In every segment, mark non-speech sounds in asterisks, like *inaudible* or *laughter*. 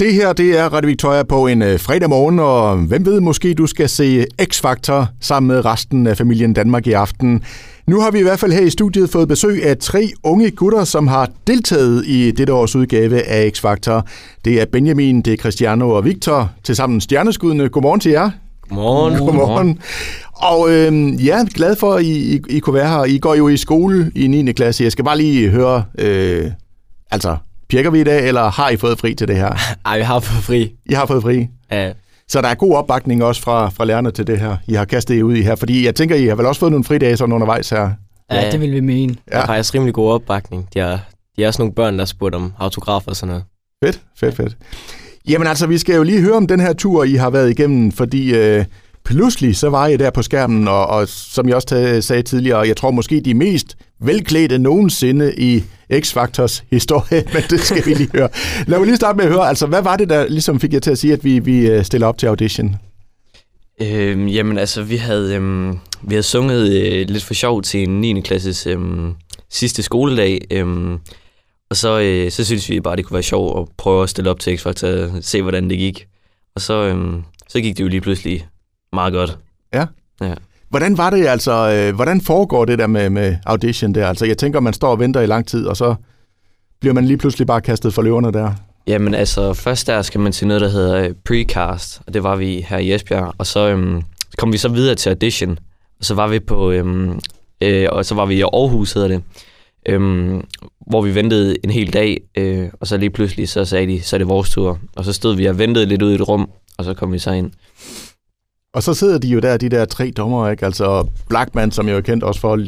Det her, det er Radio Victoria på en øh, fredag morgen, og hvem ved, måske du skal se X-Factor sammen med resten af familien Danmark i aften. Nu har vi i hvert fald her i studiet fået besøg af tre unge gutter, som har deltaget i dette års udgave af X-Factor. Det er Benjamin, det er Cristiano og Victor, til sammen stjerneskuddene. Godmorgen til jer. Godmorgen. Godmorgen. Og øh, ja, glad for, at I, I, I kunne være her. I går jo i skole i 9. klasse. Jeg skal bare lige høre, øh, altså, pirker vi i dag, eller har I fået fri til det her? *laughs* Ej, vi har fået fri. I har fået fri? Ja. Så der er god opbakning også fra, fra lærerne til det her, I har kastet jer ud i her. Fordi jeg tænker, I har vel også fået nogle fridage sådan undervejs her? Ja, det vil vi mene. Ja. Der er faktisk rimelig god opbakning. De er, de er også nogle børn, der har spurgt om autografer og sådan noget. Fedt, fedt, fedt. Jamen altså, vi skal jo lige høre om den her tur, I har været igennem, fordi øh, pludselig så var I der på skærmen, og, og som jeg også sagde tidligere, jeg tror måske de mest velklædte nogensinde i X-Factors historie, *laughs* men det skal vi lige høre. Lad mig lige starte med at høre, altså hvad var det, der ligesom fik jer til at sige, at vi, vi øh, stiller op til audition? Øhm, jamen altså, vi havde, øhm, vi havde sunget øh, lidt for sjov til en 9. klasses øhm, sidste skoledag, øhm, og så, øh, så synes vi bare, det kunne være sjovt at prøve at stille op til X-Factor og se, hvordan det gik. Og så, øhm, så gik det jo lige pludselig meget godt. Ja? Ja. Hvordan var det altså, øh, hvordan foregår det der med, med audition der? Altså jeg tænker, man står og venter i lang tid, og så bliver man lige pludselig bare kastet for løverne der. Jamen altså, først der skal man til noget, der hedder øh, precast, og det var vi her i Esbjerg. Og så øhm, kom vi så videre til audition, og så var vi på, øhm, øh, og så var vi i Aarhus, hedder det, øhm, hvor vi ventede en hel dag, øh, og så lige pludselig så sagde de, så er det vores tur. Og så stod vi og ventede lidt ud i et rum, og så kom vi så ind. Og så sidder de jo der, de der tre dommer, ikke? Altså Blackman, som jeg jo kendt også for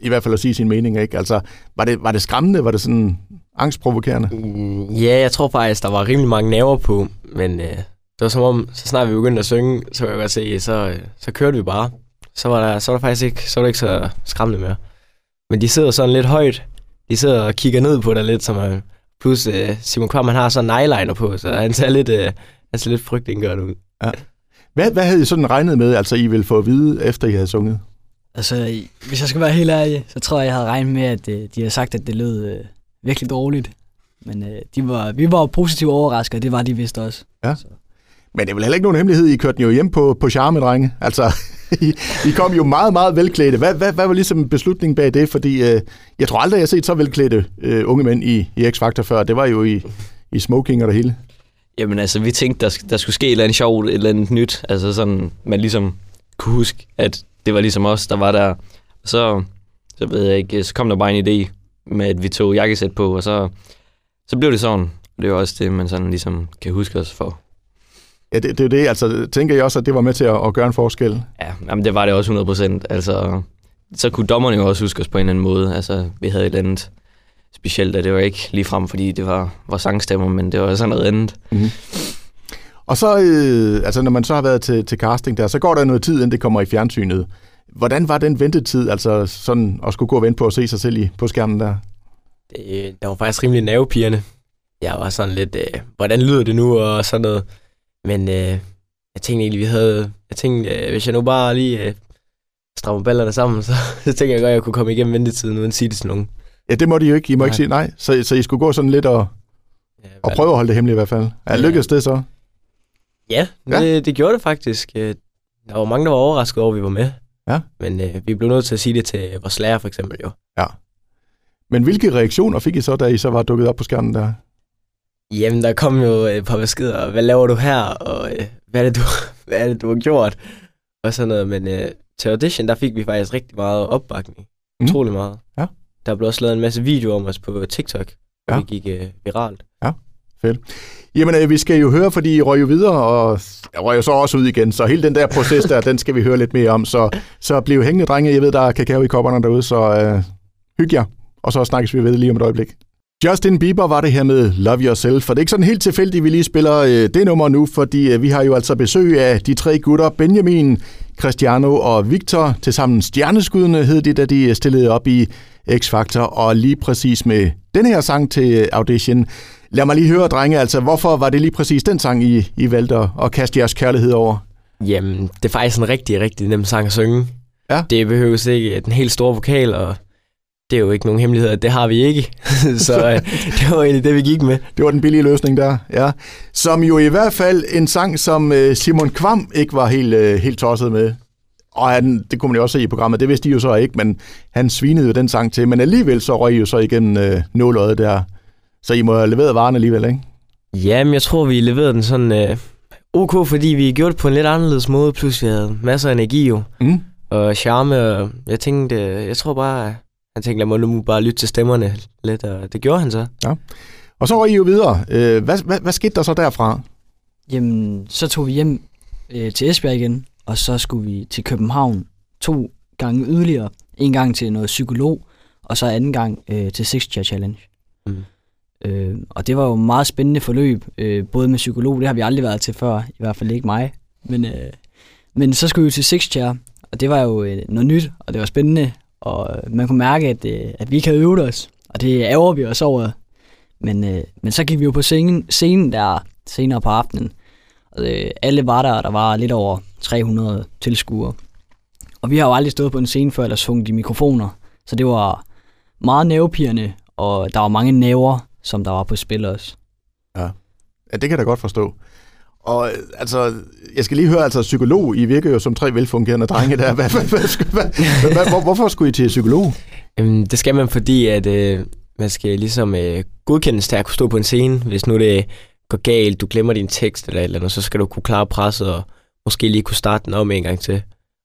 i hvert fald at sige sin mening, ikke? Altså, var det, var det skræmmende? Var det sådan angstprovokerende? Mm, ja, jeg tror faktisk, der var rimelig mange nerver på, men øh, det var som om, så snart vi begyndte at synge, så kunne jeg godt se, så, øh, så kørte vi bare. Så var, der, så var der faktisk ikke så, var det ikke så skræmmende mere. Men de sidder sådan lidt højt. De sidder og kigger ned på dig lidt, som er, plus øh, Simon Kvam, han har sådan en eyeliner på, så han ser lidt, øh, han ser lidt frygtindgørende ud. Ja. Hvad, hvad havde I sådan regnet med, altså I ville få at vide, efter I havde sunget? Altså, hvis jeg skal være helt ærlig, så tror jeg, jeg havde regnet med, at øh, de havde sagt, at det lød øh, virkelig dårligt. Men øh, de var, vi var positivt overrasket, og det var de vist også. Ja. Så. Men det er vel heller ikke nogen hemmelighed, I kørte den jo hjem på, på charme, drenge. Altså, *laughs* I, I kom jo meget, meget velklædte. Hvad, hvad, hvad var ligesom beslutningen bag det? Fordi øh, jeg tror aldrig, jeg har set så velklædte øh, unge mænd i, i X-Factor før. Det var jo i, i smoking og det hele. Jamen altså, vi tænkte, der, der skulle ske et eller andet sjovt, et eller andet nyt. Altså sådan, man ligesom kunne huske, at det var ligesom os, der var der. Så, så ved jeg ikke, så kom der bare en idé med, at vi tog jakkesæt på, og så, så blev det sådan. Det er også det, man sådan ligesom kan huske os for. Ja, det, det er det. Altså, tænker jeg også, at det var med til at, at gøre en forskel? Ja, jamen, det var det også 100 procent. Altså, så kunne dommerne jo også huske os på en eller anden måde. Altså, vi havde et eller andet specielt, at det var ikke lige frem, fordi det var, var sangstemmer, men det var sådan noget andet. Mm-hmm. Og så, øh, altså når man så har været til, til casting der, så går der noget tid, inden det kommer i fjernsynet. Hvordan var den ventetid, altså sådan at skulle gå og vente på at se sig selv i, på skærmen der? Det, det var faktisk rimelig nervepirrende. Jeg var sådan lidt, øh, hvordan lyder det nu, og sådan noget. Men øh, jeg tænkte egentlig, vi havde... Jeg tænkte, øh, hvis jeg nu bare lige øh, strammer ballerne sammen, *laughs* så, så tænker jeg godt, at jeg kunne komme igennem ventetiden, uden at sige det til nogen. Ja, det må de jo ikke. I må nej. ikke sige nej. Så, så I skulle gå sådan lidt og, ja, og prøve at holde det hemmeligt i hvert fald. Er ja. lykkedes det så? Ja, ja. Det, det gjorde det faktisk. Øh, der var mange, der var overrasket over, at vi var med. Ja. Men øh, vi blev nødt til at sige det til vores lærer, for eksempel jo. Ja. Men hvilke reaktioner fik I så, da I så var dukket op på skærmen der? Jamen, der kom jo et par beskeder. Hvad laver du her? Og øh, hvad, er det, du, *laughs* hvad er det, du har gjort? Og sådan noget. Men øh, til audition, der fik vi faktisk rigtig meget opbakning. Mm. Utrolig meget. Ja. Der blev også lavet en masse videoer om os på TikTok, ja. vi gik øh, viralt. Ja, fedt. Jamen, øh, vi skal jo høre, fordi I røg jo videre, og jeg røg jo så også ud igen, så hele den der proces der, den skal vi høre lidt mere om. Så, så bliv hængende, drenge. Jeg ved, der er kakao i kopperne derude, så øh, hygge jer. Og så snakkes vi ved lige om et øjeblik. Justin Bieber var det her med Love Yourself, for det er ikke sådan helt tilfældigt, at vi lige spiller øh, det nummer nu, fordi øh, vi har jo altså besøg af de tre gutter, Benjamin, Cristiano og Victor, til sammen stjerneskuddene hed de, da de stillede op i X-Factor, og lige præcis med den her sang til audition. Lad mig lige høre, drenge, altså hvorfor var det lige præcis den sang, I, I valgte at kaste jeres kærlighed over? Jamen, det er faktisk en rigtig, rigtig nem sang at synge. Ja. Det behøves ikke den helt store vokal, og det er jo ikke nogen hemmelighed, at det har vi ikke. *laughs* så øh, det var egentlig det, vi gik med. Det var den billige løsning der, ja. Som jo i hvert fald en sang, som øh, Simon Kvam ikke var helt, øh, helt tosset med. Og han, det kunne man jo også se i programmet, det vidste de jo så ikke, men han svinede jo den sang til. Men alligevel så røg I jo så igennem øh, nåløjet der. Så I må have leveret varen alligevel, ikke? Jamen, jeg tror, vi leverede den sådan øh, ok, fordi vi gjorde det på en lidt anderledes måde, plus vi havde masser af energi jo, Mm. og charme, og jeg tænkte, jeg tror bare, han tænkte, lad mig nu bare lytte til stemmerne lidt, og det gjorde han så. Og så røg I jo videre. Øh, hvad, hvad, hvad skete der så derfra? Jamen, så tog vi hjem øh, til Esbjerg igen, og så skulle vi til København to gange yderligere. En gang til noget psykolog, og så anden gang øh, til Six Chair Challenge. Mm. Øh, og det var jo et meget spændende forløb, øh, både med psykolog, det har vi aldrig været til før, i hvert fald ikke mig. Men, øh, men så skulle vi jo til Six Chair, og det var jo øh, noget nyt, og det var spændende, og øh, man kunne mærke, at, øh, at vi ikke havde øvet os, og det ærger vi os over. Men, øh, men så gik vi jo på scenen, scenen der senere på aftenen, øh, alle var der, og der var lidt over 300 tilskuere. Og vi har jo aldrig stået på en scene før, eller sunget i mikrofoner, så det var meget nervepirrende, og der var mange næver, som der var på spil også. Ja, det kan jeg da godt forstå. Og øh, altså, jeg skal lige høre, altså psykolog, I virker jo som tre velfungerende drenge der. Hvad, hvad, hvad, hvad, hvad, hvad, hvor, hvorfor skulle I til psykolog? Jamen, det skal man, fordi at øh, man skal ligesom øh, godkendes til at kunne stå på en scene. Hvis nu det går galt, du glemmer din tekst eller et eller andet, så skal du kunne klare presset og måske lige kunne starte den om en gang til.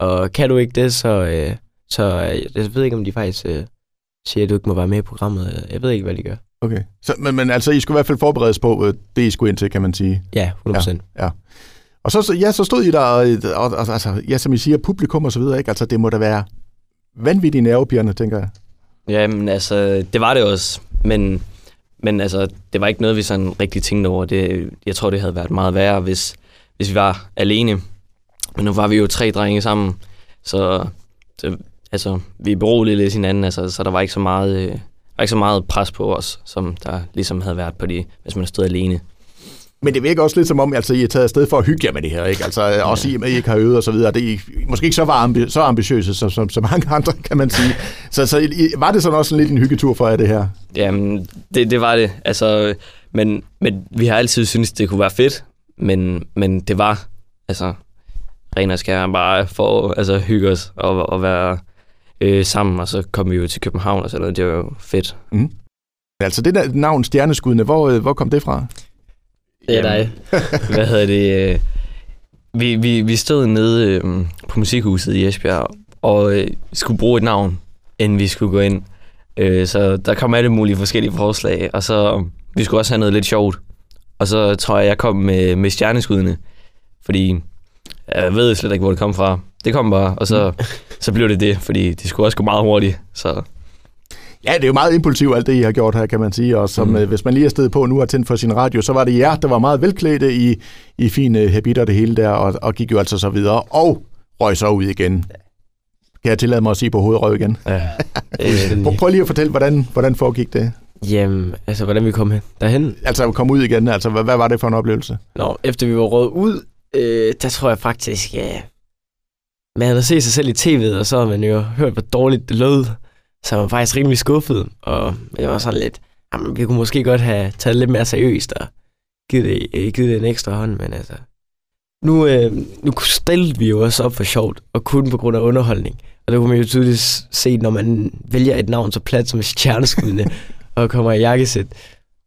Og kan du ikke det, så, øh, så øh, jeg ved ikke, om de faktisk øh, siger, at du ikke må være med i programmet. Jeg ved ikke, hvad de gør. Okay. Så, men, men altså, I skulle i hvert fald forberedes på øh, det, I skulle ind til, kan man sige. Ja, 100%. Ja. Og så, så, ja, så stod I der, og, og, og altså, ja, som I siger, publikum og så videre, ikke? Altså, det må da være vanvittigt nervepirrende, tænker jeg. Jamen altså, det var det også, men, men altså, det var ikke noget, vi sådan rigtig tænkte over. Det, jeg tror, det havde været meget værre, hvis, hvis vi var alene. Men nu var vi jo tre drenge sammen, så, så altså, vi beroligede lidt hinanden, altså, så der var ikke så meget... Øh, var ikke så meget pres på os, som der ligesom havde været på de, hvis man stod alene. Men det virker også lidt som om, altså, I er taget afsted for at hygge jer med det her, ikke? Altså, også i og med, at I ikke har øvet og så videre. Det er I måske ikke så, var ambi- så ambitiøse som, som, som mange andre, kan man sige. Så, så I, var det sådan også lidt en hyggetur for jer, det her? Jamen, det, det var det. Altså, men, men vi har altid syntes, det kunne være fedt, men, men det var, altså, ren og skær bare for altså, at hygge os og, og være øh, sammen, og så kom vi jo til København og sådan noget. Det var jo fedt. Mm. Altså, det der navn Stjerneskuddene, hvor, øh, hvor kom det fra? Det er dig. *laughs* Hvad hedder det? øh, Vi, vi, vi stod nede øh, på musikhuset i Esbjerg og øh, skulle bruge et navn, inden vi skulle gå ind. Øh, så der kom alle mulige forskellige forslag, og så vi skulle også have noget lidt sjovt. Og så tror jeg, jeg kom med, med stjerneskuddene, fordi jeg ved slet ikke, hvor det kom fra. Det kom bare, og så, *laughs* så blev det det, fordi det skulle også gå meget hurtigt. Så Ja, det er jo meget impulsivt, alt det, I har gjort her, kan man sige. Og som, mm. øh, hvis man lige er stedet på nu og tændt for sin radio, så var det jer, der var meget velklædte i, i fine habiter det hele der, og, og gik jo altså så videre. Og røg så ud igen. Kan jeg tillade mig at sige på hovedet røg igen? ja, *laughs* Prøv, prøv lige at fortælle, hvordan, hvordan foregik det? Jamen, altså, hvordan vi kom hen? derhen? Altså komme ud igen, altså hvad, hvad var det for en oplevelse? Nå, efter vi var råd ud, øh, der tror jeg faktisk, ja, man havde set sig selv i tv'et, og så havde man jo hørt, hvor dårligt det lød. Så man var faktisk rimelig skuffet, og jeg var sådan lidt, jamen, vi kunne måske godt have taget lidt mere seriøst og givet det, øh, givet det en ekstra hånd, men altså... Nu, øh, nu stillede vi jo også op for sjovt, og kun på grund af underholdning. Og det kunne man jo tydeligt se, når man vælger et navn så plat som stjerneskuddene, *laughs* og kommer i jakkesæt.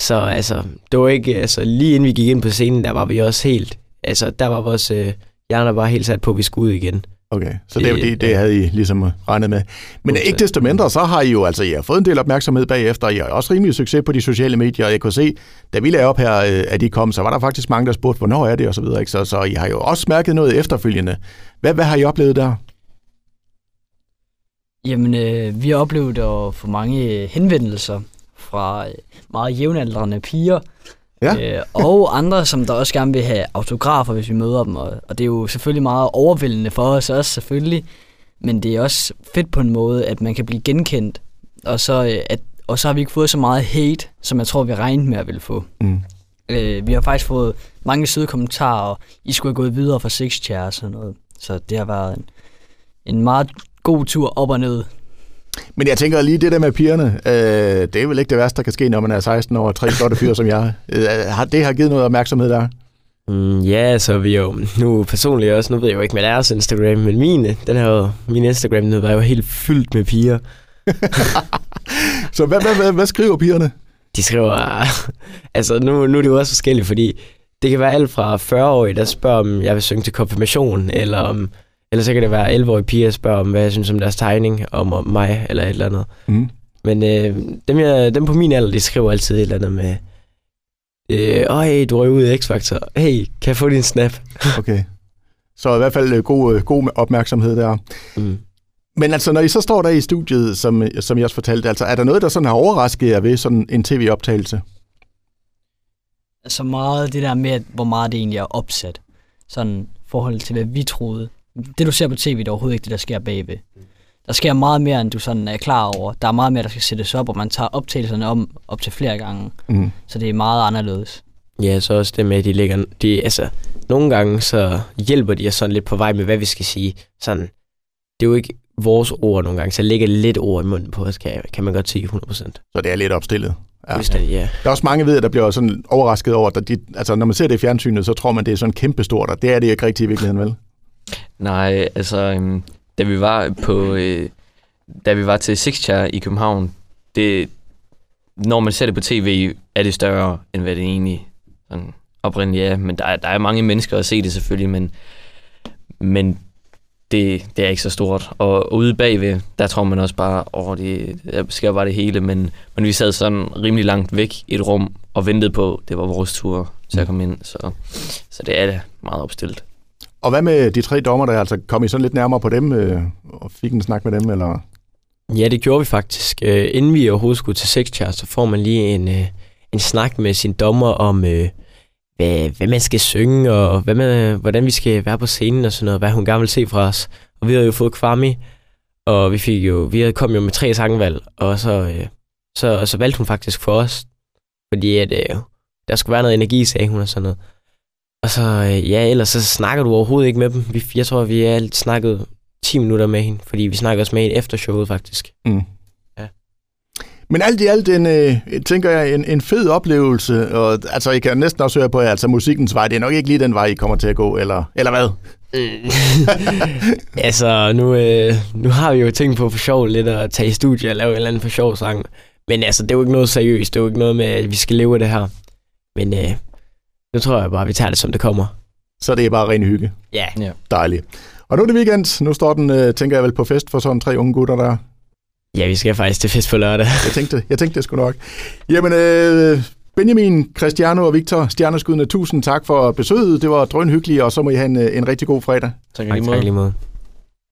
Så altså, det var ikke, altså lige inden vi gik ind på scenen, der var vi også helt, altså der var vores øh, hjerner bare helt sat på, at vi skulle ud igen. Okay, så det, det, Det- det, det havde I ligesom regnet med. Men ikke desto mindre, så har I jo altså I har fået en del opmærksomhed bagefter. I har også rimelig succes på de sociale medier, og jeg kunne se, da vi lagde op her, øh, at I kom, så var der faktisk mange, der spurgte, hvornår er det, og så videre. Ikke? Så, så I har jo også mærket noget efterfølgende. Hvad, hvad har I oplevet der? Jamen, øh, vi har oplevet at få mange øh, henvendelser fra øh, meget jævnaldrende piger, Ja. øh, og andre, som der også gerne vil have autografer, hvis vi møder dem. Og, og det er jo selvfølgelig meget overvældende for os også, selvfølgelig. Men det er også fedt på en måde, at man kan blive genkendt. Og så, øh, at, og så har vi ikke fået så meget hate, som jeg tror, vi regnede med at ville få. Mm. Øh, vi har faktisk fået mange søde kommentarer, og I skulle have gået videre fra Six Chair og sådan noget. Så det har været en, en meget god tur op og ned. Men jeg tænker lige det der med pigerne, øh, det er vel ikke det værste, der kan ske, når man er 16 år og tre flotte fyre som jeg. Øh, har, det har givet noget opmærksomhed der. Mm, ja, så vi jo nu personligt også, nu ved jeg jo ikke med deres Instagram, men mine, den her, min Instagram nu var jo helt fyldt med piger. *laughs* Så hvad, hvad, hvad, hvad skriver pigerne? De skriver, *laughs* altså nu, nu er det jo også forskelligt, fordi det kan være alt fra 40-årige, der spørger, om jeg vil synge til konfirmation, eller om, eller så kan det være 11-årige piger, der spørger om, hvad jeg synes om deres tegning, om, om mig, eller et eller andet. Mm. Men øh, dem, jeg, dem på min alder, de skriver altid et eller andet med, øh, Øj, du røg ud i X-Factor. Hey, kan jeg få din snap? *laughs* Okay. Så i hvert fald øh, god, øh, god opmærksomhed der. Mm. Men altså, når I så står der i studiet, som, som jeg også fortalte, altså, er der noget, der sådan har overrasket jer ved sådan en tv-optagelse? Altså meget det der med, hvor meget det egentlig er opsat. Sådan i forhold til, hvad vi troede. Det, du ser på tv, det er overhovedet ikke det, der sker bagved. Der sker meget mere, end du sådan er klar over. Der er meget mere, der skal sættes op, og man tager optagelserne om op til flere gange. Mm. Så det er meget anderledes. Ja, så også det med, at de ligger... De, altså, nogle gange så hjælper de os sådan lidt på vej med, hvad vi skal sige. Sådan, det er jo ikke vores ord nogle gange, så ligger lidt ord i munden på os, kan, kan man godt sige 100%. Så det er lidt opstillet. Ja. Ja. Ja. Der er også mange ved, der bliver sådan overrasket over, at de, altså, når man ser det i fjernsynet, så tror man, det er sådan kæmpestort, og det er det ikke rigtigt i virkeligheden, vel? Nej, altså, øhm, da vi var på, øh, da vi var til Six Chair i København, det, når man ser det på tv, er det større, end hvad det egentlig sådan, oprindeligt er. Men der er, der er mange mennesker at se det selvfølgelig, men, men det, det er ikke så stort. Og ude bagved, der tror man også bare, over det der sker bare det hele, men, men vi sad sådan rimelig langt væk i et rum og ventede på, det var vores tur til at komme ind, så, så det er da meget opstillet. Og hvad med de tre dommer, der altså kom I sådan lidt nærmere på dem, øh, og fik en snak med dem, eller? ja, det gjorde vi faktisk. Øh, inden vi overhovedet skulle til sex chat, så får man lige en, øh, en snak med sin dommer om, øh, hvad, hvad man skal synge, og hvad man, hvordan vi skal være på scenen og sådan noget, hvad hun gerne vil se fra os. Og vi havde jo fået Kwame, og vi fik jo, vi havde kom jo med tre sangvalg, og så, øh, så, så valgte hun faktisk for os, fordi at, øh, der skulle være noget energi, sagde hun og sådan noget. Og så, øh, ja, ellers så snakker du overhovedet ikke med dem. Vi, jeg tror, vi har snakket 10 minutter med hende, fordi vi snakker også med hende efter showet, faktisk. Mm. Ja. Men alt i alt, en, øh, tænker jeg, en, en fed oplevelse, og altså, I kan næsten også høre på, at altså, musikkens vej, det er nok ikke lige den vej, I kommer til at gå, eller, eller hvad? *laughs* altså, nu, øh, nu har vi jo tænkt på for sjov lidt at tage i studie og lave en eller anden for sjov sang. Men altså, det er jo ikke noget seriøst. Det er jo ikke noget med, at vi skal leve af det her. Men øh, nu tror jeg bare, vi tager det, som det kommer. Så det er bare ren hygge. Ja. Dejligt. Og nu er det weekend. Nu står den, øh, tænker jeg vel, på fest for sådan tre unge gutter der. Ja, vi skal faktisk til fest på lørdag. Jeg tænkte, jeg tænkte det skulle nok. Jamen, øh, Benjamin, Cristiano og Victor, stjerneskuddene, tusind tak for besøget. Det var drønhyggeligt, og så må I have en, øh, en rigtig god fredag. Tak, Tak, tak lige måde.